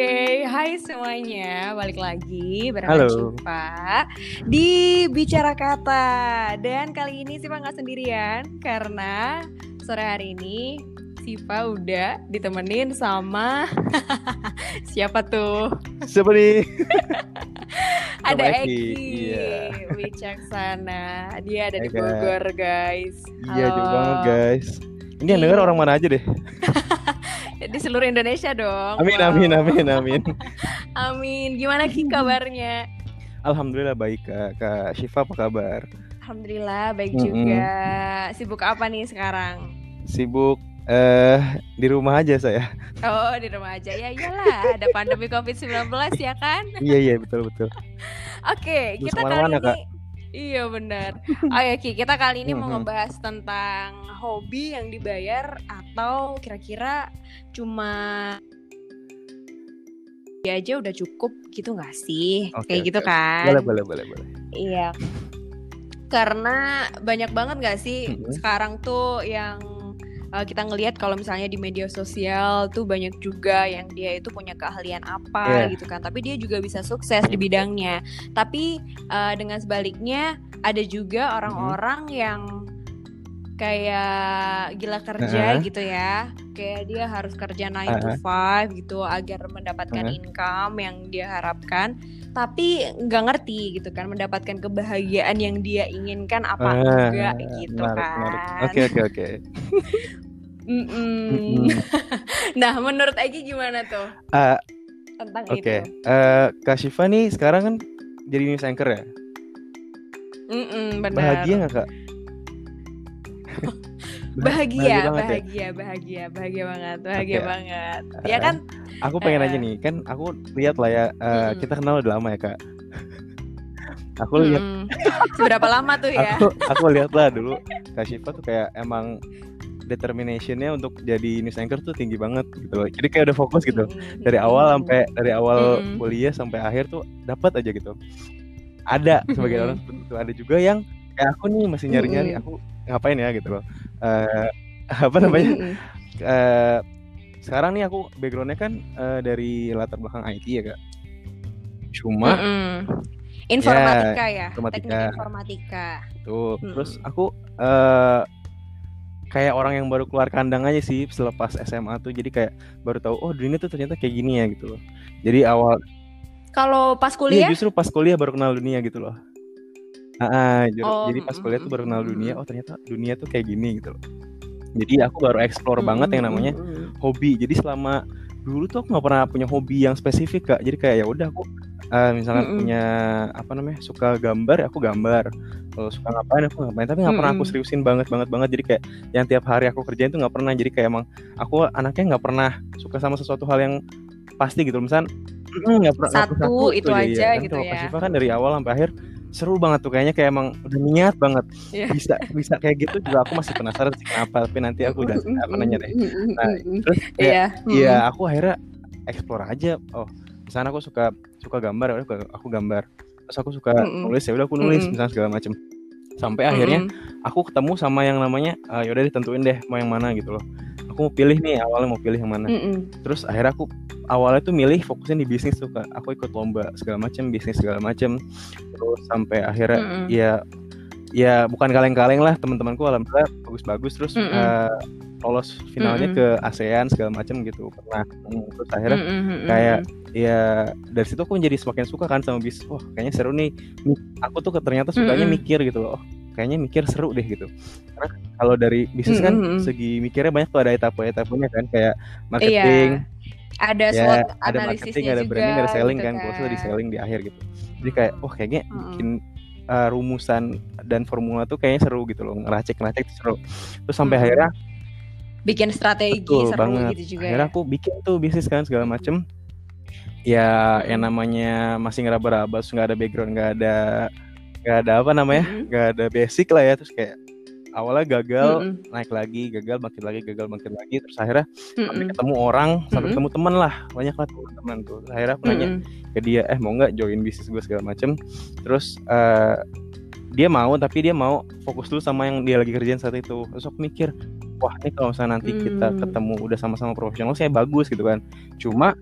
Oke, hai semuanya, balik lagi bareng Halo. Syifa di Bicara Kata Dan kali ini Siva nggak sendirian karena sore hari ini Siva udah ditemenin sama siapa tuh? Siapa nih? Ada Eki, Eki, iya. Wicaksana Dia ada di Hai, guys. Bogor guys Iya, jauh banget guys. Ini yang Iya. denger orang mana aja deh. Di seluruh Indonesia dong Amin, Wow. amin, amin, amin. Amin, gimana Ki kabarnya? Alhamdulillah baik kak. Kak Syifa apa kabar? Alhamdulillah baik Mm-mm. juga. Sibuk apa nih sekarang? Sibuk eh di rumah aja saya. Oh di rumah aja ya iyalah ada pandemi COVID-19 ya kan? iya iya betul betul. Oke Terus kita kali ini Kak? Iya benar. Oke Ki kita kali ini mau ngebahas tentang hobi yang dibayar atau kira-kira cuma ya aja udah cukup gitu nggak sih? Oke, Kayak oke, gitu kan? Boleh boleh boleh boleh. Iya. Karena banyak banget gak sih Mhm. sekarang tuh yang uh, kita ngelihat kalau misalnya di media sosial tuh banyak juga yang dia itu punya keahlian apa Iya. gitu kan. Tapi dia juga bisa sukses di bidangnya. Tapi uh, dengan sebaliknya ada juga orang-orang yang kayak gila kerja Heeh. gitu ya. Kayak dia harus kerja 9 to Heeh. 5 gitu agar mendapatkan Heeh. income yang dia harapkan tapi nggak ngerti gitu kan mendapatkan kebahagiaan yang dia inginkan apa Ah, enggak gitu menarik, kan. Oke oke oke. Nah, menurut Egi gimana tuh Ah, tentang Oke. itu? Eh, Kak Syifa nih sekarang kan jadi news anchor ya. Mm-mm, benar. Bahagia nggak kak? Bahagia, banget ya? bahagia, bahagia, bahagia banget, bahagia Oke. banget. Eh, Ya kan? Aku pengen Eh. aja nih, kan aku lihat lah ya, eh, Mm-mm. kita kenal udah lama ya kak. aku lihat, Mm-mm. Seberapa lama tuh ya? aku aku lihat lah dulu Kak Syifa tuh kayak emang determinationnya untuk jadi news anchor tuh tinggi banget gitu loh. Jadi kayak udah fokus gitu. Mm-mm. Dari awal sampai dari awal Mm-mm. kuliah sampai akhir tuh dapat aja gitu. Ada sebagai orang seperti itu. Ada juga yang kayak aku nih masih nyari-nyari aku ngapain ya gitu loh. Eh, apa namanya? Eh sekarang nih aku backgroundnya kan eh, dari latar belakang IT ya kak. Cuma Mm-mm. Informatika ya, informatika. teknik informatika. tuh Mm-mm. terus aku eh kayak orang yang baru keluar kandang aja sih selepas SMA tuh jadi kayak baru tahu oh dunia tuh ternyata kayak gini ya gitu loh. Jadi awal Kalau pas iya kuliah? justru pas kuliah baru kenal dunia gitu loh. Ju- Oh, jadi pas kuliah tuh baru kenal dunia oh ternyata dunia tuh kayak gini gitu loh. Jadi aku baru explore banget yang namanya hobi. Jadi selama dulu tuh aku nggak pernah punya hobi yang spesifik kak. Jadi kayak ya udah aku eh, misalkan Mm-mm. punya apa namanya suka gambar ya aku gambar. Kalau suka ngapain aku ngapain. Tapi nggak pernah aku seriusin banget banget banget. Jadi kayak yang tiap hari aku kerjain tuh nggak pernah. Jadi kayak emang aku anaknya nggak pernah suka sama sesuatu hal yang pasti gitu misal nggak pernah pernah Satu, itu iya, aja iya. Kan gitu kalau Kak ya. Syifa kan dari awal sampai akhir seru banget tuh kayaknya kayak emang udah niat banget Iya. bisa bisa kayak gitu juga aku masih penasaran sih kenapa tapi nanti aku udah apa nanya deh Nah, terus kayak Iya. Iya, aku akhirnya explore aja. Oh, misalnya aku suka suka gambar, ya aku, aku gambar. Terus aku suka nulis, ya udah aku nulis misalnya segala macem. Sampai akhirnya aku ketemu sama yang namanya, "Ah, yaudah ditentuin deh mau yang mana gitu loh. Aku mau pilih nih, awalnya mau pilih yang mana. Terus akhirnya aku awalnya tuh milih fokusnya di bisnis tuh kak. Aku ikut lomba segala macem, bisnis segala macem. Terus sampai akhirnya Mm-mm. ya ya bukan kaleng-kaleng lah teman-temanku alhamdulillah bagus-bagus terus Mm-mm. eh, lolos finalnya Mm-mm. ke ASEAN segala macam gitu pernah Hmm, terus akhirnya Mm-mm. kayak ya dari situ aku menjadi semakin suka kan sama bisnis wah kayaknya seru nih aku tuh ternyata sukanya Mm-mm. mikir gitu loh oh, kayaknya mikir seru deh gitu karena kalau dari bisnis kan Mm-mm. segi mikirnya banyak tuh ada etapa-etapanya kan kayak marketing ada ya ada marketing ada juga, branding ada selling gitu kan kalau di selling di akhir gitu jadi kayak wah kayaknya Mm-mm. bikin uh, rumusan dan formula tuh kayaknya seru gitu loh ngeracik ngeracik tuh seru terus sampai Mm-mm. akhirnya bikin strategi betul seru banget gitu juga akhirnya ya. aku bikin tuh bisnis kan segala macem ya yang namanya masih ngeraba-raba terus nggak ada background nggak ada nggak ada apa namanya Mm-mm. nggak ada basic lah ya terus kayak awalnya gagal Mm-mm. naik lagi gagal bangkit lagi gagal bangkit lagi terus akhirnya sampai Mm-mm. ketemu orang sampai Mm-mm. ketemu teman lah banyak lah teman-teman tuh Terus akhirnya nanya Mm-mm. ke dia eh mau nggak join bisnis gue segala macem terus eh, dia mau tapi dia mau fokus dulu sama yang dia lagi kerjain saat itu terus aku mikir wah ini kalau misalnya nanti kita Hmm. ketemu udah sama-sama profesional saya bagus gitu kan cuma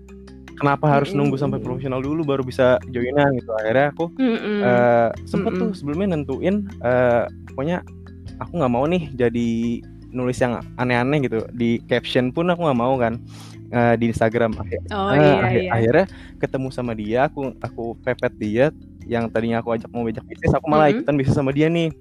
kenapa harus nunggu sampai profesional dulu baru bisa joinan gitu akhirnya aku uh, sempet tuh sebelumnya nentuin uh, pokoknya aku nggak mau nih jadi nulis yang aneh-aneh gitu di caption pun aku nggak mau kan uh, di Instagram akhir oh, uh, iya, akhir, iya. akhirnya ketemu sama dia aku aku pepet dia yang tadinya aku ajak mau bejak bisnis aku malah mm-hmm. ikutan bisnis sama dia nih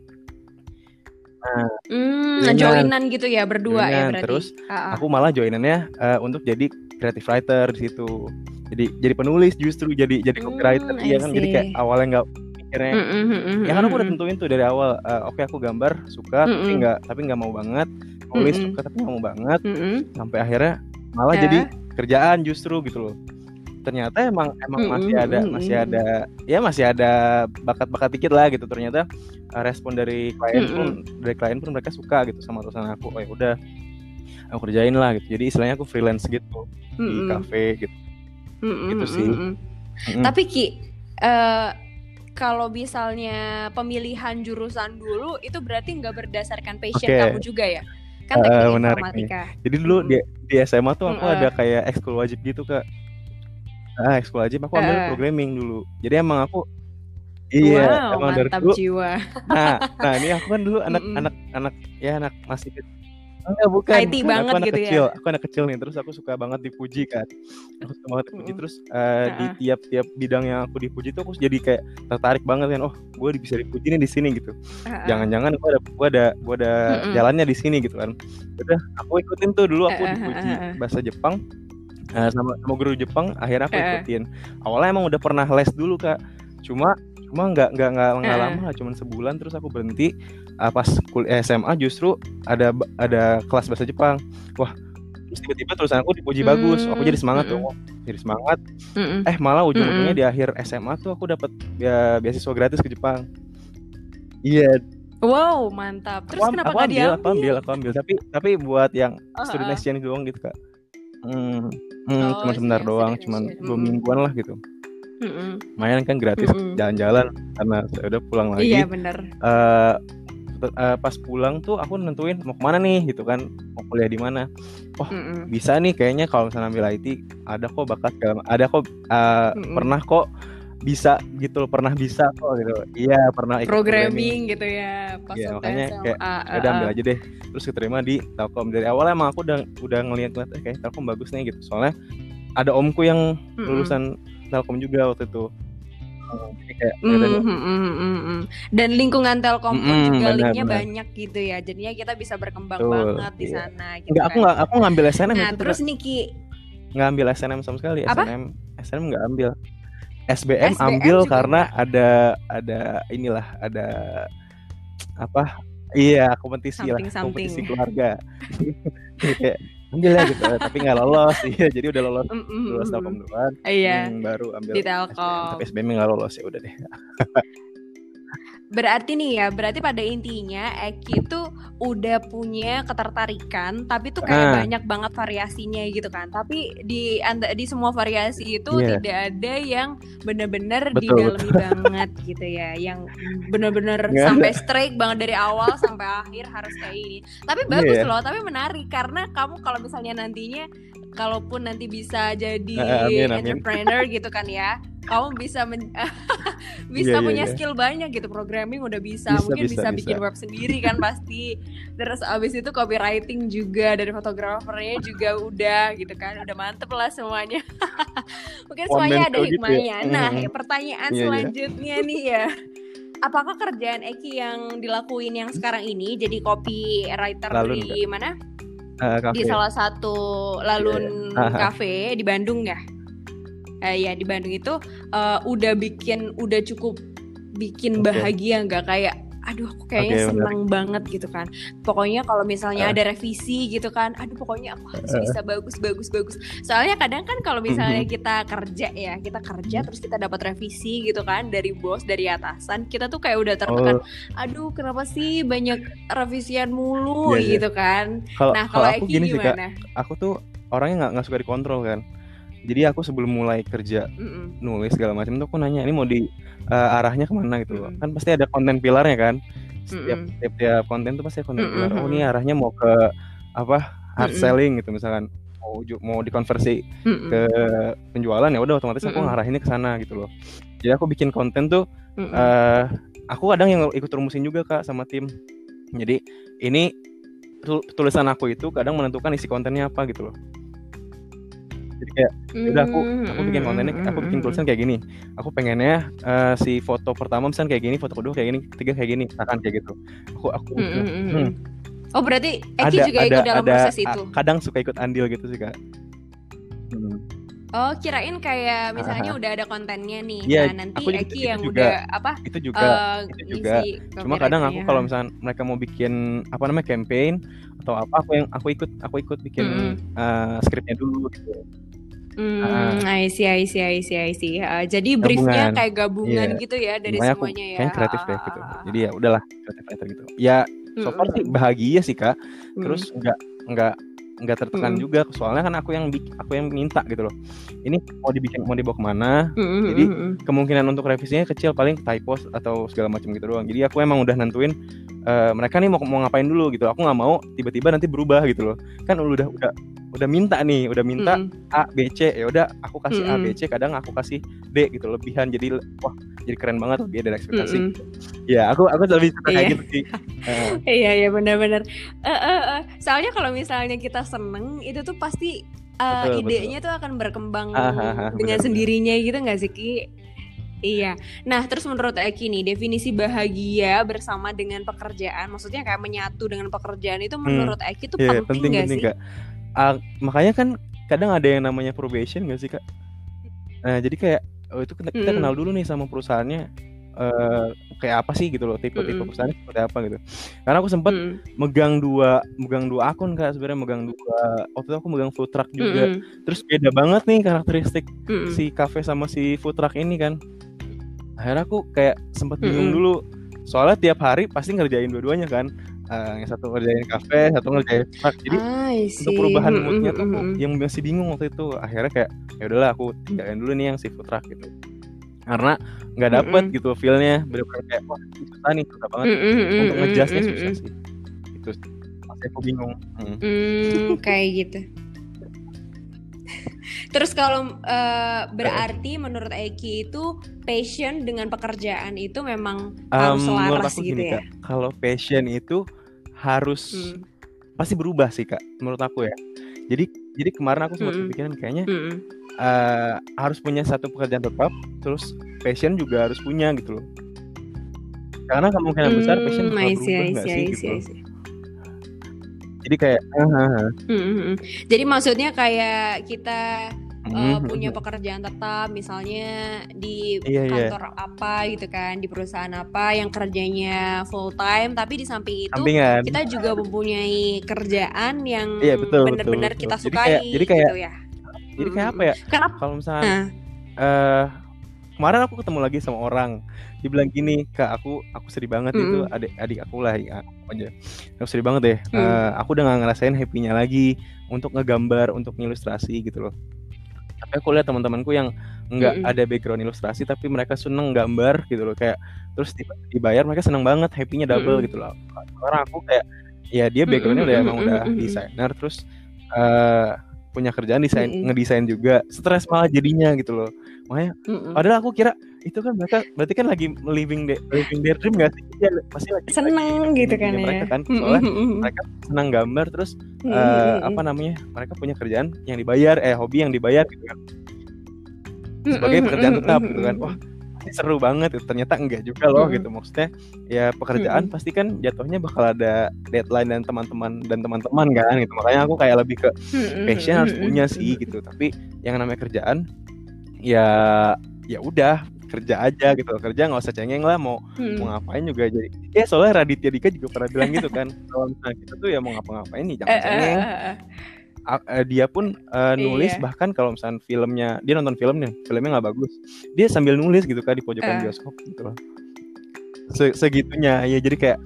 Nah, mm, joinan gitu ya berdua joinan. ya berarti. Terus uh-uh. aku malah joinannya uh, untuk jadi creative writer di situ. Jadi jadi penulis justru jadi jadi copywriter mm, iya kan. Jadi kayak awalnya nggak mikirnya. Mm, mm, mm, mm, ya kan aku udah tentuin tuh dari awal uh, oke okay, aku gambar suka mm, tapi nggak tapi nggak mau banget. Nulis mm, suka tapi nggak mau banget. Mm, mm. sampai akhirnya malah uh. jadi kerjaan justru gitu loh. Ternyata emang emang mm, masih ada masih ada ya masih ada bakat-bakat dikit lah gitu ternyata. Uh, respon dari klien mm, pun dari klien pun mereka suka gitu sama tulisan aku. Oh ya udah aku kerjain lah gitu. Jadi istilahnya aku freelance gitu mm, di cafe gitu. Mm, gitu sih. mm, mm. tapi ki uh, kalau misalnya pemilihan jurusan dulu itu berarti nggak berdasarkan passion okay. kamu juga ya kan teknik uh, informatika. Nih. Jadi dulu hmm. di, di SMA tuh aku uh. ada kayak ekskul wajib gitu kak ah ekskul aja aku ambil uh. programming dulu jadi emang aku iya wow, emang dari dulu jiwa. nah nah ini aku kan dulu anak mm -mm. anak anak ya anak masih Enggak bukan. IT bukan. banget aku anak gitu kecil. ya. Aku anak kecil nih, terus aku suka banget dipuji kan. Aku suka banget dipuji terus uh, di tiap-tiap bidang yang aku dipuji tuh aku jadi kayak tertarik banget kan. Oh, gue bisa dipuji nih di sini gitu. Jangan-jangan gue ada gue ada gue ada jalannya di sini gitu kan. Udah, aku ikutin tuh dulu aku dipuji bahasa Jepang uh, sama sama guru Jepang akhirnya aku ikutin awalnya emang udah pernah les dulu kak cuma cuma nggak nggak nggak nggak lama cuma sebulan terus aku berhenti. Uh, pas kuliah SMA justru ada ada kelas bahasa Jepang. Wah terus tiba-tiba tulisan aku dipuji mm, bagus. Aku jadi semangat mm, tuh jadi semangat. Mm, eh malah ujung-ujungnya mm, di akhir SMA tuh aku dapat ya beasiswa gratis ke Jepang. Iya. Yeah. Wow, mantap. Terus aku, kenapa aku ambil, diambil? Aku ambil, aku ambil. Tapi tapi buat yang uh, student exchange doang gitu, Kak. Hmm, hmm oh, cuma sebentar doang, cuma dua mingguan lah gitu. Lumayan kan gratis jalan-jalan karena saya udah pulang lagi. Iya benar. Uh, uh, pas pulang tuh aku nentuin mau ke mana nih gitu kan mau kuliah di mana wah mm -mm. bisa nih kayaknya kalau misalnya ambil IT ada kok bakat ada kok uh, mm -mm. pernah kok bisa gitu loh pernah bisa kok gitu iya pernah ikut programming, gitu ya pas ya, makanya kayak uh, udah ambil aja deh terus keterima di Telkom dari awal emang aku udah udah ngeliat ngeliat eh, kayak Telkom bagus nih gitu soalnya ada omku yang lulusan mm-hmm. Telkom juga waktu itu. Kayak mm, mm, mm, mm, dan lingkungan Telkom pun mm, juga bener, linknya bener. banyak gitu ya. Jadinya kita bisa berkembang Tuh, banget iya. di sana gitu Enggak, kan. aku nggak aku ngambil SNM nah terus Niki? Nggak ambil SNM sama sekali. Apa? SNM SNM nggak ambil. SBM, SBM ambil karena ada ada inilah ada apa? Iya kompetisi something, lah something. kompetisi keluarga ambil ya gitu tapi nggak lolos. Iya jadi udah lolos mm -mm. lolos telkom duluan iya hmm, baru ambil di telkom. Tapi SBM nggak lolos ya udah deh Berarti nih ya, berarti pada intinya Eki itu udah punya ketertarikan, tapi tuh kayak ah. banyak banget variasinya gitu kan. Tapi di di semua variasi itu yeah. tidak ada yang bener-bener didalami banget gitu ya, yang bener-bener sampai strike banget dari awal sampai akhir harus kayak ini. Tapi bagus yeah. loh, tapi menarik karena kamu kalau misalnya nantinya kalaupun nanti bisa jadi amin, amin. entrepreneur gitu kan ya kamu bisa men bisa yeah, iya, punya yeah, skill banyak gitu programming udah bisa, bisa mungkin bisa, bisa bikin bisa. web sendiri kan pasti terus abis itu copywriting juga dari fotografernya juga udah gitu kan udah mantep lah semuanya mungkin semuanya ada gitu ya? hikmahnya ya? nah mm. pertanyaan yeah, iya. selanjutnya yeah. nih ya apakah kerjaan Eki yang dilakuin yang sekarang ini jadi copywriter Lalu di enggak. mana uh, di salah satu lalun yeah. cafe di Bandung ya uh, ya di Bandung itu uh, udah bikin udah cukup bikin bahagia nggak kayak aduh aku kayaknya okay, seneng bener. banget gitu kan pokoknya kalau misalnya uh. ada revisi gitu kan aduh pokoknya aku harus uh. bisa bagus bagus bagus soalnya kadang kan kalau misalnya mm-hmm. kita kerja ya kita kerja terus kita dapat revisi gitu kan dari bos dari atasan kita tuh kayak udah tertekan oh. aduh kenapa sih banyak revisian mulu yeah, iya. gitu kan kalo, nah kalau aku gini gimana? sih kak aku tuh orangnya nggak nggak suka dikontrol kan jadi aku sebelum mulai kerja Mm-mm. nulis segala macam tuh aku nanya ini mau di uh, arahnya ke mana gitu mm kan pasti ada konten pilarnya kan setiap Mm-mm. tiap, tiap konten tuh pasti ada konten pilar oh ini arahnya mau ke apa hard selling gitu misalkan mau mau dikonversi mm -mm. ke penjualan ya udah otomatis mm -mm. aku ngarahinnya ke sana gitu loh jadi aku bikin konten tuh mm -mm. Uh, aku kadang yang ikut rumusin juga kak sama tim jadi ini tulisan aku itu kadang menentukan isi kontennya apa gitu loh jadi kayak ya udah aku aku bikin kontennya aku bikin tulisan kayak gini aku pengennya uh, si foto pertama misalnya kayak gini foto kedua kayak gini ketiga kayak gini akan kayak gitu aku aku mm -hmm. hmm. oh berarti Eki ada, juga ada, ikut dalam ada, proses itu kadang suka ikut andil gitu sih kak hmm. Oh, kirain kayak misalnya uh, udah ada kontennya nih. Yeah, nah, nanti aku Eki yang juga, udah apa? Itu juga, uh, itu juga. Cuma kadang aku kalau misalnya mereka mau bikin apa namanya campaign atau apa, aku yang aku ikut aku ikut bikin mm -hmm. uh, skripnya dulu gitu. Hmm, uh, I see, I see, I see, I see. Uh, jadi briefnya kayak gabungan yeah. gitu ya dari Makanya semuanya aku, ya. Kayak kreatif deh gitu. Jadi ya udahlah kreatif gitu. Ya so far sih bahagia sih kak. Terus nggak nggak nggak tertekan mm. juga soalnya kan aku yang aku yang minta gitu loh ini mau dibikin mau dibawa ke mana mm. jadi kemungkinan untuk revisinya kecil paling typos atau segala macam gitu doang jadi aku emang udah nentuin uh, mereka nih mau mau ngapain dulu gitu aku nggak mau tiba-tiba nanti berubah gitu loh kan udah udah udah minta nih udah minta mm. A B C ya udah aku kasih mm. A B C kadang aku kasih D gitu lebihan jadi wah jadi keren banget lebih dari ekspektasi mm -hmm. ya aku aku lebih suka kayak iya. gitu sih uh. iya iya benar-benar uh, uh, uh. soalnya kalau misalnya kita seneng itu tuh pasti uh, betul, idenya betul. tuh akan berkembang uh, uh, uh, dengan bener, sendirinya gitu nggak sih Ki Iya. Nah, terus menurut Eki nih, definisi bahagia bersama dengan pekerjaan, maksudnya kayak menyatu dengan pekerjaan itu hmm. menurut hmm. Eki itu yeah, penting, penting gak sih? Kak. Uh, makanya kan kadang ada yang namanya probation gak sih, Kak? Nah, jadi kayak oh itu kita, kita kenal dulu nih sama perusahaannya uh, kayak apa sih gitu loh tipe-tipe mm. perusahaan seperti apa gitu karena aku sempat mm. megang dua megang dua akun kak sebenarnya megang dua waktu itu aku megang food truck juga mm. terus beda banget nih karakteristik mm. si cafe sama si food truck ini kan akhirnya aku kayak sempat bingung mm -hmm. dulu. Soalnya tiap hari pasti ngerjain dua-duanya kan. Uh, yang satu ngerjain kafe satu ngerjain truck jadi untuk perubahan mm -hmm. moodnya tuh mm yang masih bingung waktu itu. Akhirnya kayak ya udahlah aku tinggalin dulu nih yang si food truck gitu. Karena nggak dapet mm -hmm. gitu feelnya. Bener-bener kayak wah susah nih susah banget. Mm -hmm. untuk ngejasnya susah sih. Itu masih aku bingung. Hmm. Mm, kayak gitu Terus kalau uh, berarti menurut Eki itu passion dengan pekerjaan itu memang um, harus selaras gitu gini, ya? Kalau passion itu harus hmm. pasti berubah sih kak, menurut aku ya. Jadi jadi kemarin aku sempat hmm. kepikiran kayaknya hmm. uh, harus punya satu pekerjaan tetap, terus passion juga harus punya gitu loh. Karena kemungkinan hmm, besar passion bakal berubah nggak sih gitu. Jadi kayak uh, uh, uh. Hmm, Jadi maksudnya kayak kita uh, punya pekerjaan tetap misalnya di iya, iya. kantor iya. apa gitu kan di perusahaan apa yang kerjanya full time tapi di samping itu Sampingan. kita juga mempunyai kerjaan yang iya, benar-benar kita sukai jadi kayak, jadi kayak gitu ya jadi kayak apa ya Kenapa? kalau misalnya uh. Uh, kemarin aku ketemu lagi sama orang dibilang gini kak aku aku sedih banget mm. itu adik adik aku lah ya aja aku sedih banget deh mm. uh, aku udah gak ngerasain happynya lagi untuk ngegambar untuk ngilustrasi gitu loh tapi aku lihat teman-temanku yang nggak mm -hmm. ada background ilustrasi tapi mereka seneng gambar gitu loh kayak terus dibayar mereka seneng banget happynya double mm -hmm. gitu loh orang aku kayak ya dia backgroundnya mm -hmm. udah emang udah desainer terus uh, punya kerjaan desain mm -hmm. ngedesain juga stres malah jadinya gitu loh makanya mm -hmm. padahal aku kira itu kan mereka berarti kan lagi living the, living their dream gak sih ya pasti lagi seneng lagi, gitu kan mereka ya. kan soalnya mm -hmm. mereka senang gambar terus mm -hmm. uh, apa namanya mereka punya kerjaan yang dibayar eh hobi yang dibayar gitu kan sebagai pekerjaan tetap gitu kan wah seru banget itu ternyata enggak juga loh gitu maksudnya ya pekerjaan pasti kan jatuhnya bakal ada deadline dan teman-teman dan teman-teman kan gitu. Makanya aku kayak lebih ke passion harus punya sih gitu. Tapi yang namanya kerjaan ya ya udah kerja aja gitu. Kerja nggak usah cengeng lah mau hmm. mau ngapain juga jadi ya soalnya Raditya Dika juga pernah bilang gitu kan kalau misalnya kita tuh ya mau ngapa-ngapain nih jangan eh, eh, cengeng uh, dia pun uh, nulis iya. bahkan kalau misalnya filmnya dia nonton film nih filmnya nggak bagus dia sambil nulis gitu kan di pojokan uh. bioskop gitu loh Se segitunya ya jadi kayak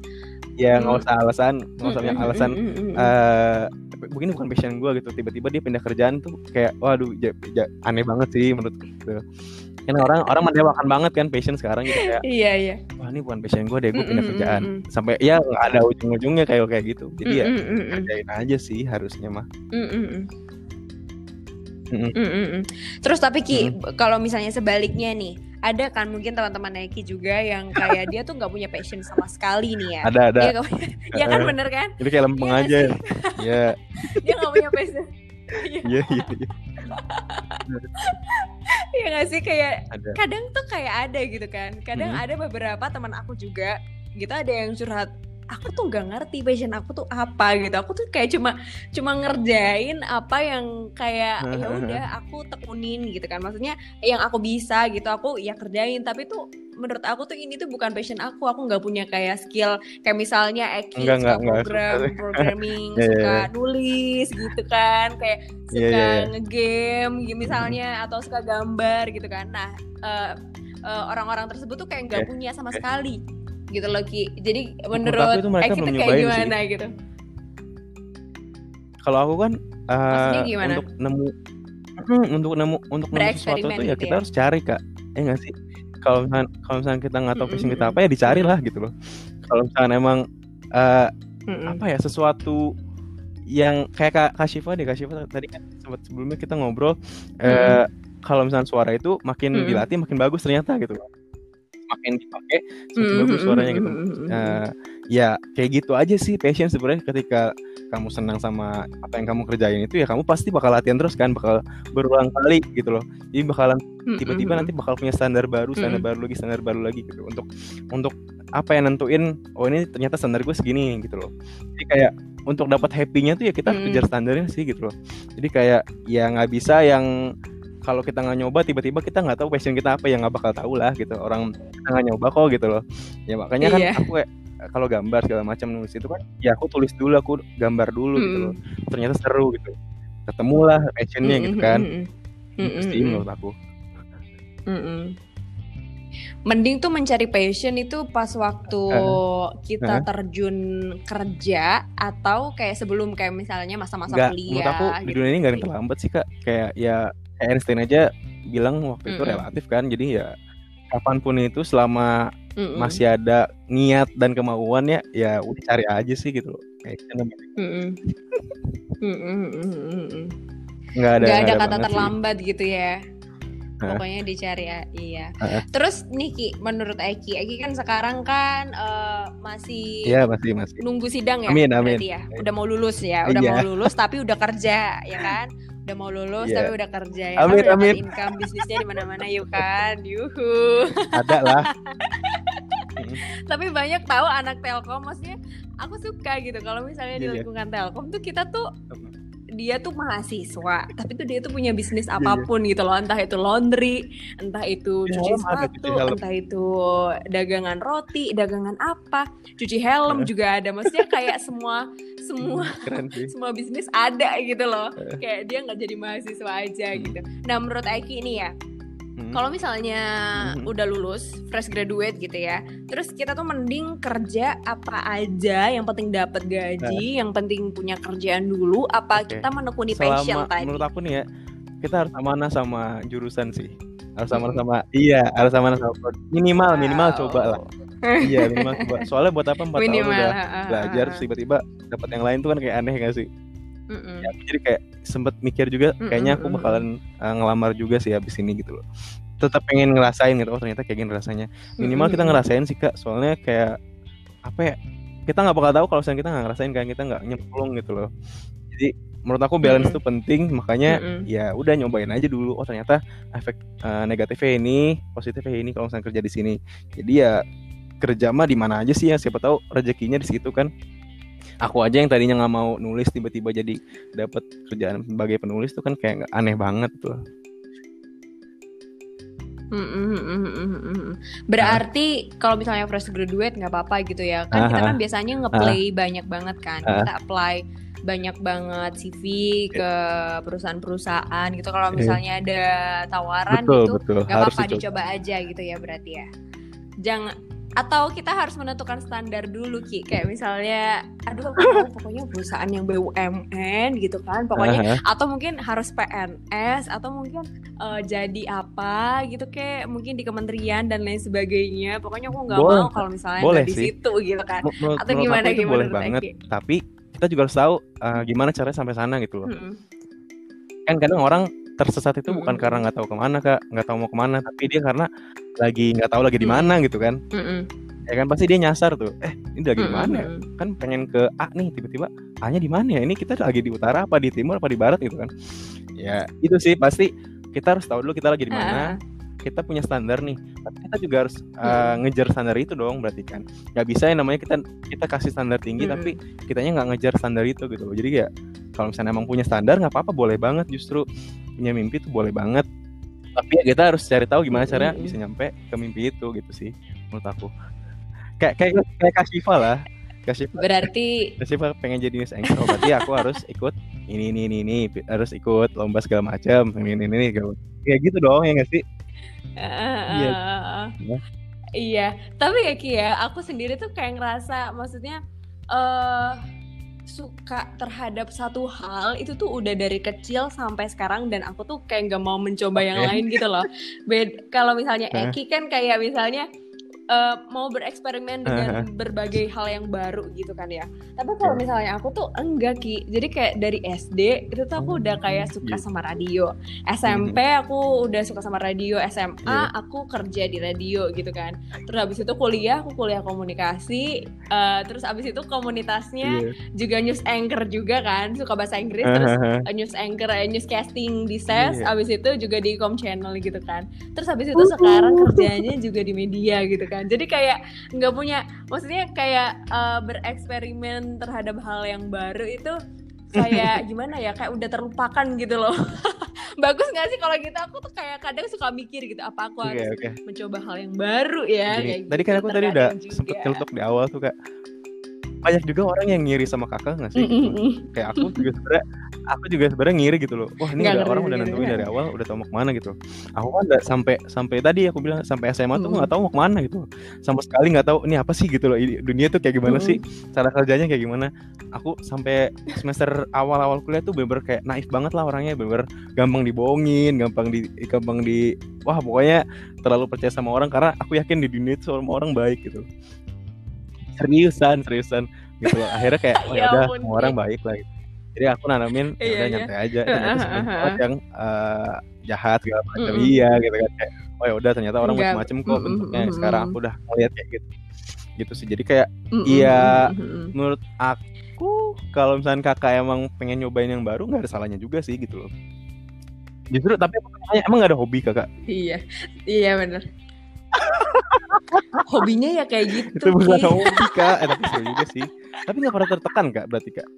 ya nggak hmm. usah alasan nggak usah banyak hmm, alasan. uh, mungkin bukan passion gue gitu tiba-tiba dia pindah kerjaan tuh kayak waduh aneh banget sih menurut gitu kan orang orang mendewakan banget kan passion sekarang gitu kayak iya iya. Wah ini bukan passion gue deh gue pindah kerjaan. sampai ya nggak ada ujung-ujungnya kayak kayak gitu. Jadi ya kerjain aja sih harusnya mah. Mm -mm. Terus tapi Ki, mm. kalau misalnya sebaliknya nih, ada kan mungkin teman-teman Eki juga yang kayak dia tuh nggak punya passion sama sekali nih ya. Ada ada. Dia gak punya, ya kan bener kan? Itu kayak lempeng ya aja. Iya. dia nggak punya passion. Iya iya. iya. Iya gak sih kayak ada. kadang tuh kayak ada gitu kan. Kadang hmm. ada beberapa teman aku juga gitu ada yang curhat aku tuh gak ngerti passion aku tuh apa gitu. Aku tuh kayak cuma cuma ngerjain apa yang kayak ya udah aku tekunin gitu kan. Maksudnya yang aku bisa gitu aku ya kerjain. Tapi tuh menurut aku tuh ini tuh bukan passion aku. Aku nggak punya kayak skill kayak misalnya Eki suka enggak, program enggak. programming yeah, suka yeah. nulis gitu kan. Kayak iya, suka yeah, yeah, yeah. ngegame gitu misalnya atau suka gambar gitu kan. Nah uh, uh, orang-orang tersebut tuh kayak nggak yeah. punya sama sekali gitu loh Ki. Jadi menurut itu mereka belum kayak gimana sih. gitu? Kalau aku kan uh, untuk nemu hmm, untuk nemu untuk nemu sesuatu itu ya gitu kita ya? harus cari kak. Eh nggak sih? Kalau misalnya kalau misalnya kita nggak tahu passion kita apa ya dicari lah gitu loh. Kalau misalnya emang uh, apa ya sesuatu yang kayak Kak, Kak Shiva deh Kak Shiva tadi kan sempat sebelumnya kita ngobrol mm -hmm. uh, kalau misalnya suara itu makin mm -hmm. dilatih makin bagus ternyata gitu loh makin dipakai semakin bagus suaranya gitu. uh, ya kayak gitu aja sih passion sebenarnya ketika kamu senang sama apa yang kamu kerjain itu ya kamu pasti bakal latihan terus kan bakal berulang kali gitu loh. Jadi bakalan tiba-tiba nanti bakal punya standar baru standar baru lagi standar baru lagi gitu. Untuk untuk apa yang nentuin oh ini ternyata standar gue segini gitu loh. Jadi kayak untuk dapat happynya tuh ya kita harus kejar standarnya sih gitu loh. Jadi kayak ya nggak bisa yang kalau kita nggak nyoba tiba-tiba kita nggak tahu passion kita apa yang nggak bakal tahu lah gitu orang kita nggak nyoba kok gitu loh ya makanya kan iya. aku kayak kalau gambar segala macam nulis itu kan ya aku tulis dulu aku gambar dulu mm. gitu loh ternyata seru gitu ketemulah passionnya mm -hmm. gitu kan mm -hmm. pasti menurut aku mm -hmm. mending tuh mencari passion itu pas waktu uh, kita uh. terjun kerja atau kayak sebelum kayak misalnya masa-masa kuliah menurut aku gitu. di dunia ini nggak terlambat sih kak kayak ya Einstein aja bilang waktu mm -hmm. itu relatif kan jadi ya kapan pun itu selama mm -hmm. masih ada niat dan kemauan ya ya udah cari aja sih gitu kayak mm -hmm. nggak ada nggak ada kata terlambat sih. gitu ya. Pokoknya dicari ya iya. Uh, terus Niki menurut Eki Eki kan sekarang kan uh, masih iya masih masih. nunggu sidang ya amin amin. ya. Udah mau lulus ya udah iya. mau lulus tapi udah kerja ya kan udah mau lulus yeah. tapi udah kerja ya amin, kan amin. income bisnisnya di mana-mana yuk kan yuhu ada lah tapi banyak tahu anak telkom maksudnya aku suka gitu kalau misalnya yeah, di iya. lingkungan yeah. telkom tuh kita tuh dia tuh mahasiswa tapi tuh dia tuh punya bisnis iya, iya. apa pun yeah. gitu loh entah itu laundry entah itu yeah, cuci sepatu entah itu dagangan roti dagangan apa cuci helm juga ada maksudnya kayak semua semua semua bisnis ada gitu loh kayak dia nggak jadi mahasiswa aja hmm. gitu nah menurut Aiki ini ya Hmm. Kalau misalnya hmm. udah lulus, fresh graduate gitu ya, terus kita tuh mending kerja apa aja, yang penting dapat gaji, nah. yang penting punya kerjaan dulu, apa okay. kita menekuni Selama, passion tadi? Menurut aku nih ya, kita harus amanah sama jurusan sih, harus sama sama iya, harus sama sama minimal minimal wow. coba lah. iya minimal coba. Soalnya buat apa empat tahun udah belajar, terus tiba-tiba dapat yang lain tuh kan kayak aneh gak sih? Mm-mm. Ya, jadi kayak sempet mikir juga kayaknya aku bakalan uh, ngelamar juga sih habis ini gitu loh. Tetap pengen ngerasain gitu oh ternyata kayak gini rasanya. Minimal kita ngerasain sih kak soalnya kayak apa ya kita nggak bakal tahu kalau misalnya kita nggak ngerasain kan kita nggak nyemplung gitu loh. Jadi menurut aku balance itu mm -hmm. penting makanya mm -hmm. ya udah nyobain aja dulu oh ternyata efek uh, negatifnya ini positifnya ini kalau misalnya kerja di sini. Jadi ya kerja mah di mana aja sih ya siapa tahu rezekinya di situ kan aku aja yang tadinya nggak mau nulis tiba-tiba jadi dapat kerjaan sebagai penulis tuh kan kayak aneh banget tuh Berarti kalau misalnya fresh graduate nggak apa-apa gitu ya. Kan kita kan biasanya ngeplay banyak banget kan. Kita apply banyak banget CV ke perusahaan-perusahaan gitu. Kalau iya. misalnya ada tawaran betul, gitu, nggak apa-apa dicoba aja gitu ya berarti ya. Jangan atau kita harus menentukan standar dulu ki. Kayak misalnya aduh aku pokoknya perusahaan yang BUMN gitu kan. Pokoknya uh -huh. atau mungkin harus PNS atau mungkin uh, jadi apa gitu kayak mungkin di kementerian dan lain sebagainya. Pokoknya aku nggak mau kalau misalnya boleh di situ gitu kan. Menurut, atau gimana itu gimana boleh banget. Tapi kita juga harus tahu uh, gimana caranya sampai sana gitu loh. Hmm. kan kadang orang tersesat itu bukan karena nggak tahu ke mana kak. Nggak tahu mau ke mana tapi dia karena lagi nggak tahu lagi di mana gitu kan. Ya kan pasti dia nyasar tuh. Eh ini lagi di mana ya? kan pengen ke A nih tiba-tiba A nya di mana ya? Ini kita lagi di utara apa di timur apa di barat gitu kan. Ya. Itu sih pasti kita harus tahu dulu kita lagi di mana. Kita punya standar nih. Tapi kita juga harus uh, ngejar standar itu dong berarti kan. Nggak bisa ya namanya kita kita kasih standar tinggi hmm. tapi kitanya nggak ngejar standar itu gitu loh. Jadi ya kalau misalnya emang punya standar nggak apa-apa boleh banget justru. Punya mimpi itu boleh banget tapi ya kita harus cari tahu gimana caranya bisa nyampe ke mimpi itu gitu sih menurut aku. Kayak kayak kayak Kasifa lah. Kasifa berarti Kasifa pengen jadi Miss Anchor berarti aku harus ikut ini ini ini ini. Harus ikut lomba segala macam ini ini ini kayak gitu dong ya nggak sih? Iya. iya, tapi ya Ki ya, aku sendiri tuh kayak ngerasa maksudnya uh, suka terhadap satu hal itu tuh udah dari kecil sampai sekarang dan aku tuh kayak gak mau mencoba okay. yang lain gitu loh. Bed kalau misalnya Eki kan kayak misalnya uh, mau bereksperimen dengan berbagai hal yang baru gitu kan ya. Tapi kalau misalnya aku tuh enggak ki, jadi kayak dari SD itu tuh aku udah kayak oh, suka iya. sama radio. SMP hmm. aku udah suka sama radio. SMA yeah. aku kerja di radio gitu kan. Terus habis itu kuliah aku kuliah komunikasi. Uh, terus habis itu komunitasnya yeah. juga news anchor juga kan, suka bahasa Inggris. Terus uh, news anchor, uh, news casting di SES. Yeah. Habis itu juga di Com Channel gitu kan. Terus habis itu sekarang kerjanya juga di media gitu kan. Jadi kayak nggak punya maksudnya kayak uh, bereksperimen terhadap hal yang baru itu kayak gimana ya kayak udah terlupakan gitu loh. Bagus nggak sih kalau gitu? Aku tuh kayak kadang suka mikir gitu apa aku harus okay, okay. mencoba hal yang baru ya Gini, kayak tadi kan gitu, aku tadi udah sempet celutuk di awal tuh kak banyak juga orang yang ngiri sama kakak nggak sih? Mm -hmm. Kayak aku juga sebenarnya aku juga sebenarnya ngiri gitu loh. Wah ini udah orang udah nentuin dari awal, udah tau mau ke mana gitu. Aku kan nggak sampai sampai tadi aku bilang sampai SMA tuh nggak tahu mau ke mana gitu. Sama sekali nggak tahu ini apa sih gitu loh. Dunia tuh kayak gimana sih? Cara kerjanya kayak gimana? Aku sampai semester awal-awal kuliah tuh bener, kayak naif banget lah orangnya, bener gampang dibohongin, gampang di gampang di wah pokoknya terlalu percaya sama orang karena aku yakin di dunia itu semua orang baik gitu seriusan seriusan. Gitu loh. Akhirnya kayak oh ya, ya udah semua orang baik lah gitu. jadi aku nanamin ya iya, udah iya, nyantai aja. ternyata sebenarnya yang uh, jahat segala macam. Iya gitu kan. Kayak oh ya udah ternyata orang macam-macam kok bentuknya. sekarang aku udah ngeliat kayak gitu. Gitu sih. Jadi kayak iya menurut aku kalau misalnya kakak emang pengen nyobain yang baru nggak ada salahnya juga sih gitu loh. Justru tapi emang gak ada hobi kakak? Iya. Iya benar hobinya ya kayak gitu itu bukan hobi kak. Eh, tapi seru juga sih. Tapi nggak pernah tertekan kak berarti kak?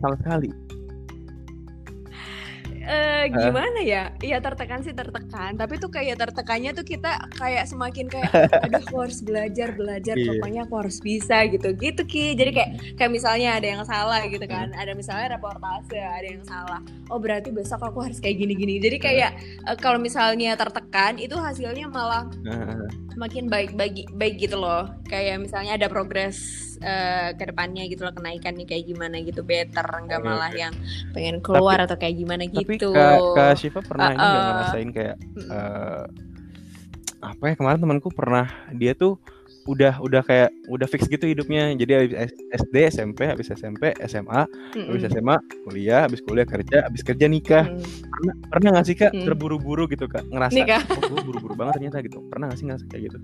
Sama sekali uh, gimana ya? Iya tertekan sih tertekan, tapi tuh kayak tertekannya tuh kita kayak semakin kayak aduh aku harus belajar belajar yeah. pokoknya aku harus bisa gitu gitu ki. Jadi kayak kayak misalnya ada yang salah gitu kan, ada misalnya reportase ada yang salah. Oh berarti besok aku harus kayak gini gini. Jadi kayak uh, kalau misalnya tertekan itu hasilnya malah makin baik bagi baik gitu loh. Kayak misalnya ada progres uh, ke depannya gitu loh kenaikan nih kayak gimana gitu better nggak malah yang pengen keluar tapi, atau kayak gimana gitu. Tapi Kak, Shiva pernah uh, ini uh, ngerasain kayak uh, apa ya kemarin temanku pernah dia tuh udah udah kayak udah fix gitu hidupnya jadi habis SD SMP habis SMP SMA mm habis SMA kuliah habis kuliah kerja habis kerja nikah mm. pernah pernah nggak sih kak mm. terburu-buru gitu kak ngerasa nikah. oh buru-buru banget ternyata gitu pernah nggak sih nggak kayak gitu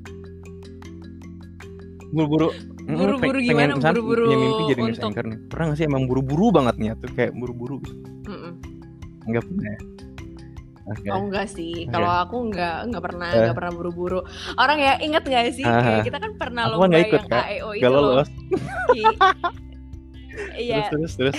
buru-buru buru-buru gimana buru-buru punya mimpi jadi news anchor nih pernah gak sih emang buru-buru banget nih tuh kayak buru-buru gitu mm -mm. enggak pernah ya Okay. Oh enggak sih, okay. kalau aku enggak enggak pernah eh. enggak uh. pernah buru-buru. Orang ya inget gak sih uh. kayak kita kan pernah lomba kan ikut, yang kak. AEO itu Gak lolos. Iya. terus terus terus.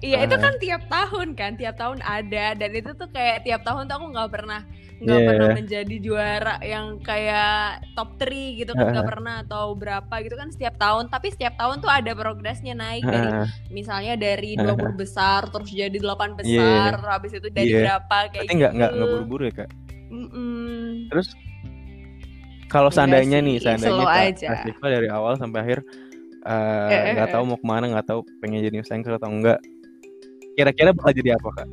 Iya itu kan tiap tahun kan, tiap tahun ada dan itu tuh kayak tiap tahun tuh aku nggak pernah nggak yeah. pernah menjadi juara yang kayak top 3 gitu kan nggak uh. pernah atau berapa gitu kan setiap tahun tapi setiap tahun tuh ada progresnya naik uh. dari misalnya dari 20 uh. besar terus jadi 8 iya. besar yeah. habis itu dari yeah. berapa kayak Berarti nggak nggak gitu. buru-buru ya kak mm -mm. terus kalau seandainya nih seandainya kak dari awal sampai akhir eh, eh, nggak uh, uh, tahu mau ke mana nggak tahu pengen jadi news anchor atau enggak kira-kira bakal jadi apa kak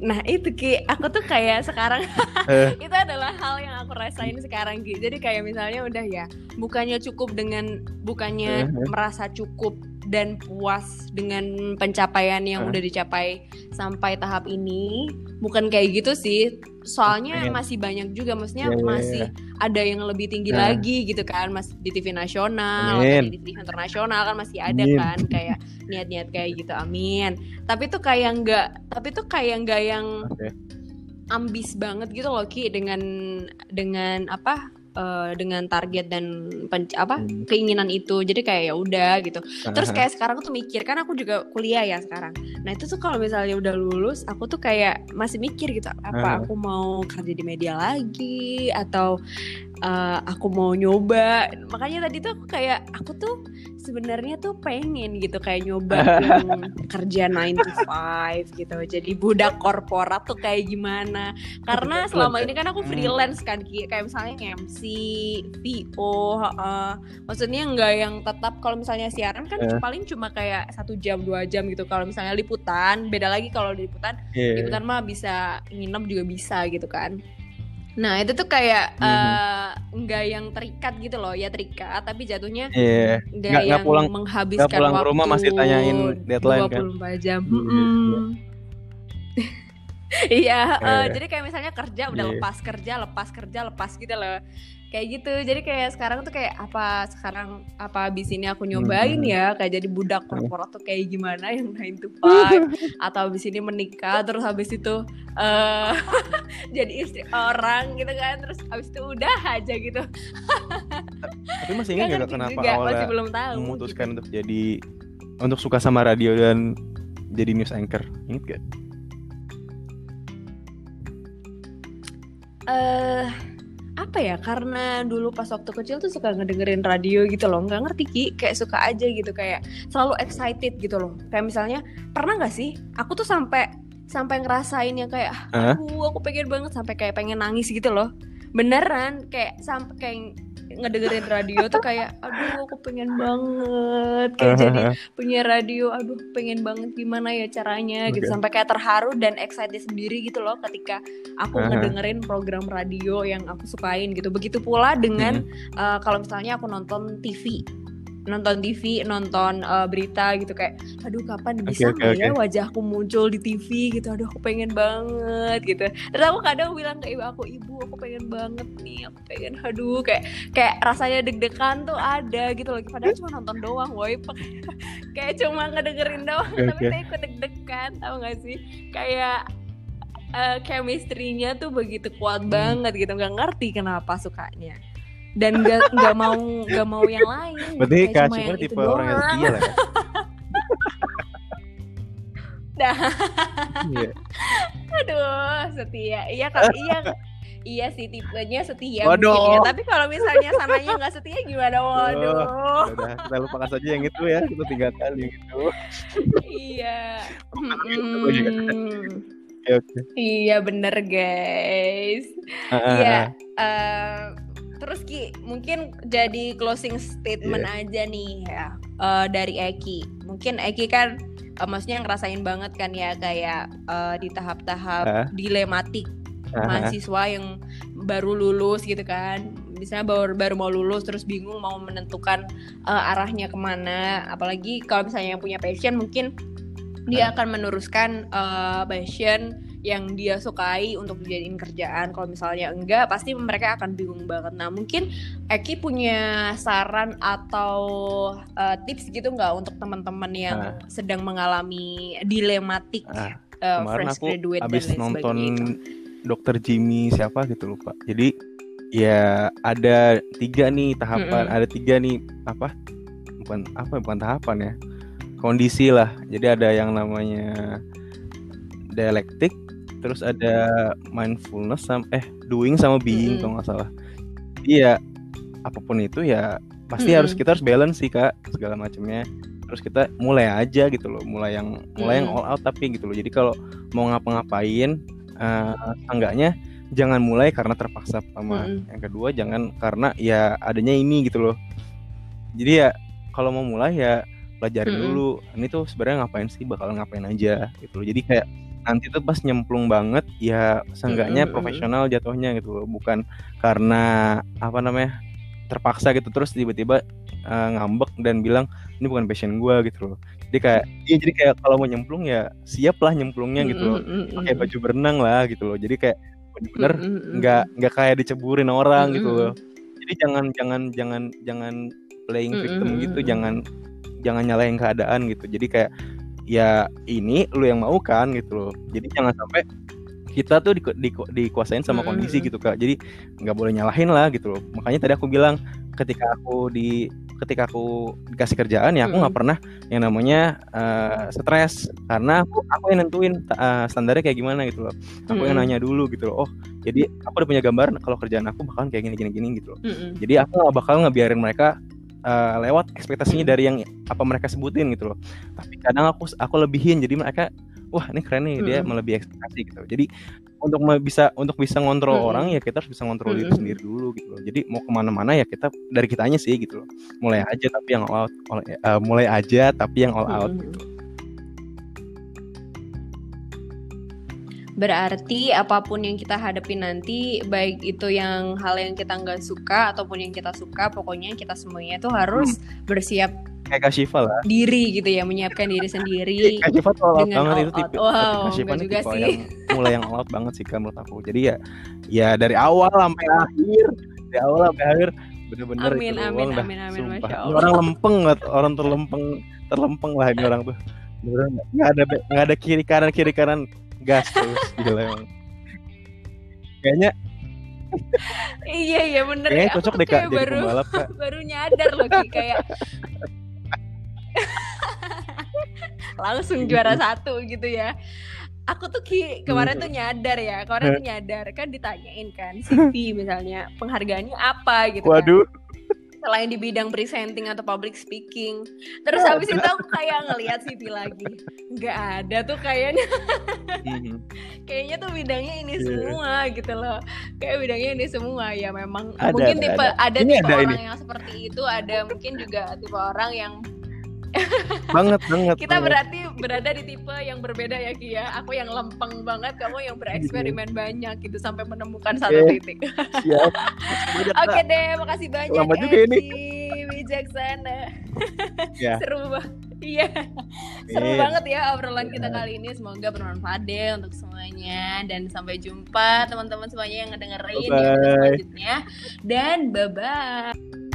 Nah itu Ki, aku tuh kayak sekarang eh. itu adalah hal yang aku rasain sekarang Ki. Jadi kayak misalnya udah ya, bukannya cukup dengan bukannya uh merasa cukup dan puas dengan pencapaian yang uh. udah dicapai sampai tahap ini bukan kayak gitu sih soalnya okay. masih banyak juga maksudnya yeah, iya, masih yeah. ada yang lebih tinggi uh. lagi gitu kan masih di TV nasional atau di TV internasional kan masih ada amin. kan kayak niat-niat kayak gitu amin tapi tuh kayak nggak tapi tuh kayak nggak yang okay. ambis banget gitu loh Ki dengan dengan apa uh, dengan target dan pen, apa hmm. keinginan itu. Jadi kayak ya udah gitu. Terus kayak sekarang tuh mikir kan aku juga kuliah ya sekarang. Nah itu tuh kalau misalnya udah lulus aku tuh kayak masih mikir gitu apa aku mau kerja di media lagi atau uh, aku mau nyoba. Makanya tadi tuh aku kayak aku tuh sebenarnya tuh pengen gitu kayak nyoba kerja 9 to 5 gitu. Jadi budak korporat tuh kayak gimana? Karena selama ini kan aku hmm. freelance kan kayak misalnya MC VO uh, maksudnya nggak yang tetap kalau misalnya siaran kan uh. paling cuma kayak satu jam dua jam gitu. Kalau misalnya liputan beda lagi kalau liputan. Yeah. liputan mah bisa nginep juga bisa gitu kan Nah itu tuh kayak mm-hmm. nggak uh, yang terikat gitu loh ya terikat tapi jatuhnya yeah. nggak yang pulang, menghabiskan gak pulang waktu rumah masih tanyain deadline 24 kan? jam. Mm -hmm. Iya, uh, jadi kayak misalnya kerja udah yeah. lepas kerja, lepas kerja, lepas gitu loh kayak gitu jadi kayak sekarang tuh kayak apa sekarang apa abis ini aku nyobain hmm. ya kayak jadi budak korporat tuh kayak gimana yang 9 to 5 atau abis ini menikah terus habis itu uh, jadi istri orang gitu kan terus habis itu udah aja gitu tapi masih ingat gak kenapa juga, awalnya masih belum tahu, memutuskan gitu. untuk jadi untuk suka sama radio dan jadi news anchor inget gak? Eh uh, apa ya karena dulu pas waktu kecil tuh suka ngedengerin radio gitu loh. Nggak ngerti ki. Kayak suka aja gitu kayak selalu excited gitu loh. Kayak misalnya pernah nggak sih? Aku tuh sampai sampai ngerasain yang kayak aku aku pengen banget sampai kayak pengen nangis gitu loh. Beneran kayak sampai kayak ngedengerin radio tuh kayak aduh aku pengen banget. Kayak jadi punya radio aduh pengen banget gimana ya caranya? Okay. gitu sampai kayak terharu dan excited sendiri gitu loh ketika aku ngedengerin program radio yang aku sukain gitu. Begitu pula dengan uh, kalau misalnya aku nonton TV nonton TV, nonton uh, berita gitu kayak, aduh kapan bisa okay, okay, ya okay. wajahku muncul di TV gitu, aduh aku pengen banget gitu. Terus aku kadang bilang ke ibu aku, ibu aku pengen banget nih, aku pengen, aduh kayak kayak rasanya deg-degan tuh ada gitu lagi. Padahal cuma nonton doang, woi, kayak cuma ngedengerin doang, okay, tapi saya ikut deg-degan, tau gak sih? Kayak uh, chemistry-nya tuh begitu kuat hmm. banget gitu, nggak ngerti kenapa sukanya dan gak, gak mau gak mau yang lain berarti kak cuma tipe orang yang setia lah ya Dah. yeah. Aduh, setia. Iya kan iya iya sih tipenya setia Waduh. ya. Tapi kalau misalnya sananya nggak setia gimana? Waduh. Oh, udah, kita lupakan saja yang itu ya. Kita tiga kali yang itu. iya. Hmm. Okay, Iya bener guys. Iya. Uh, uh, Terus Ki, mungkin jadi closing statement yeah. aja nih ya uh, dari Eki. Mungkin Eki kan uh, maksudnya ngerasain banget kan ya kayak uh, di tahap-tahap uh. dilematik uh -huh. mahasiswa yang baru lulus gitu kan. Misalnya baru baru mau lulus terus bingung mau menentukan uh, arahnya ke mana. Apalagi kalau misalnya yang punya passion mungkin dia akan meneruskan uh, passion yang dia sukai untuk dijadiin kerjaan. Kalau misalnya enggak pasti mereka akan bingung banget. Nah mungkin Eki punya saran atau uh, tips gitu nggak untuk teman-teman yang uh. sedang mengalami dilematik uh, uh, fresh aku graduate abis dan nonton dokter Jimmy siapa gitu lupa. Jadi ya ada tiga nih tahapan mm -hmm. ada tiga nih apa? Bukan apa? Bukan tahapan ya. Kondisi lah. Jadi ada yang namanya dialektik terus ada mindfulness sama eh doing sama being mm -hmm. kalau nggak salah iya apa pun itu ya pasti mm -hmm. harus kita harus balance sih kak segala macamnya terus kita mulai aja gitu loh mulai yang mulai mm -hmm. yang all out tapi gitu loh jadi kalau mau ngapa-ngapain uh, enggaknya jangan mulai karena terpaksa pertama mm -hmm. yang kedua jangan karena ya adanya ini gitu loh jadi ya kalau mau mulai ya pelajarin mm -hmm. dulu ini tuh sebenarnya ngapain sih bakal ngapain aja gitu loh jadi kayak nanti tuh pas nyemplung banget ya seenggaknya mm -hmm. profesional jatuhnya gitu loh bukan karena apa namanya terpaksa gitu. Terus tiba-tiba uh, ngambek dan bilang ini bukan passion gue gitu loh. Jadi kayak iya jadi kayak kalau mau nyemplung ya siap lah nyemplungnya gitu loh. Pakai baju berenang lah gitu loh. Jadi kayak bener-bener nggak nggak kayak diceburin orang gitu loh. Jadi jangan jangan jangan jangan playing victim gitu jangan jangan nyalain keadaan gitu. Jadi kayak ya ini lu yang mau kan gitu loh. Jadi jangan sampai kita tuh di, di, dikuasain sama kondisi gitu kak. Jadi nggak boleh nyalahin lah gitu loh. Makanya tadi aku bilang ketika aku di ketika aku dikasih kerjaan ya aku nggak mm pernah yang namanya uh, stres. Karena aku aku yang nentuin uh, standarnya kayak gimana gitu loh. Aku yang nanya dulu gitu loh. Oh jadi aku udah punya gambaran kalau kerjaan aku bakalan kayak gini gini gini gitu loh. Jadi aku nggak bakal ngebiarin mereka uh, lewat ekspektasinya dari yang apa mereka sebutin gitu loh. Tapi kadang aku aku lebihin jadi mereka wah ini keren nih dia melebihi ekspektasi gitu. Jadi untuk bisa untuk bisa ngontrol hmm. orang ya kita harus bisa ngontrol hmm. diri sendiri dulu gitu loh. Jadi mau ke mana-mana ya kita dari kitanya sih gitu loh. Mulai aja tapi yang all out uh, mulai aja tapi yang all out gitu Berarti apa pun yang kita hadapi nanti, baik itu yang hal yang kita nggak suka ataupun yang kita suka, pokoknya kita semuanya tuh harus hmm. bersiap kayak Kak Shiva lah. diri gitu ya menyiapkan diri sendiri Kak Shiva tuh all out banget itu tipe wow, Kak Shiva juga tipe sih. yang mulai yang all out banget sih kan menurut aku. Jadi ya ya dari awal sampai akhir dari awal sampai akhir bener-bener amin, itu amin, amin, dah amin, sumpah. Ini orang lempeng banget orang terlempeng terlempeng lah ini orang tuh. Nggak ada nggak ada kiri kanan kiri kanan gas terus gila emang kayaknya iya iya bener Kayaknya ya. cocok deh kak jadi baru, pembalap kak. baru nyadar loh kayak langsung juara satu gitu ya aku tuh Ki kemarin tuh nyadar ya kemarin tuh nyadar kan ditanyain kan CV misalnya penghargaannya apa gitu kan. waduh kan selain di bidang presenting atau public speaking. Terus habis itu aku kayak ngelihat CV lagi. Nggak ada tuh kayaknya. Mhm. kayaknya tuh bidangnya ini yeah. semua gitu loh. Kayak bidangnya ini semua. Ya memang ada, mungkin ada, tipe ada, ada tipe ada orang ini. yang seperti itu ada mungkin juga tipe orang yang banget banget kita banget. berarti berada di tipe yang berbeda ya Kia aku yang lempeng banget kamu yang bereksperimen yeah. banyak gitu sampai menemukan satu titik siap oke okay deh makasih banyak lama juga ini bijaksana yeah. seru banget Iya, seru yeah. banget ya obrolan kita kali ini. Semoga bermanfaat deh untuk semuanya dan sampai jumpa teman-teman semuanya yang ngedengerin di episode selanjutnya. Dan bye bye.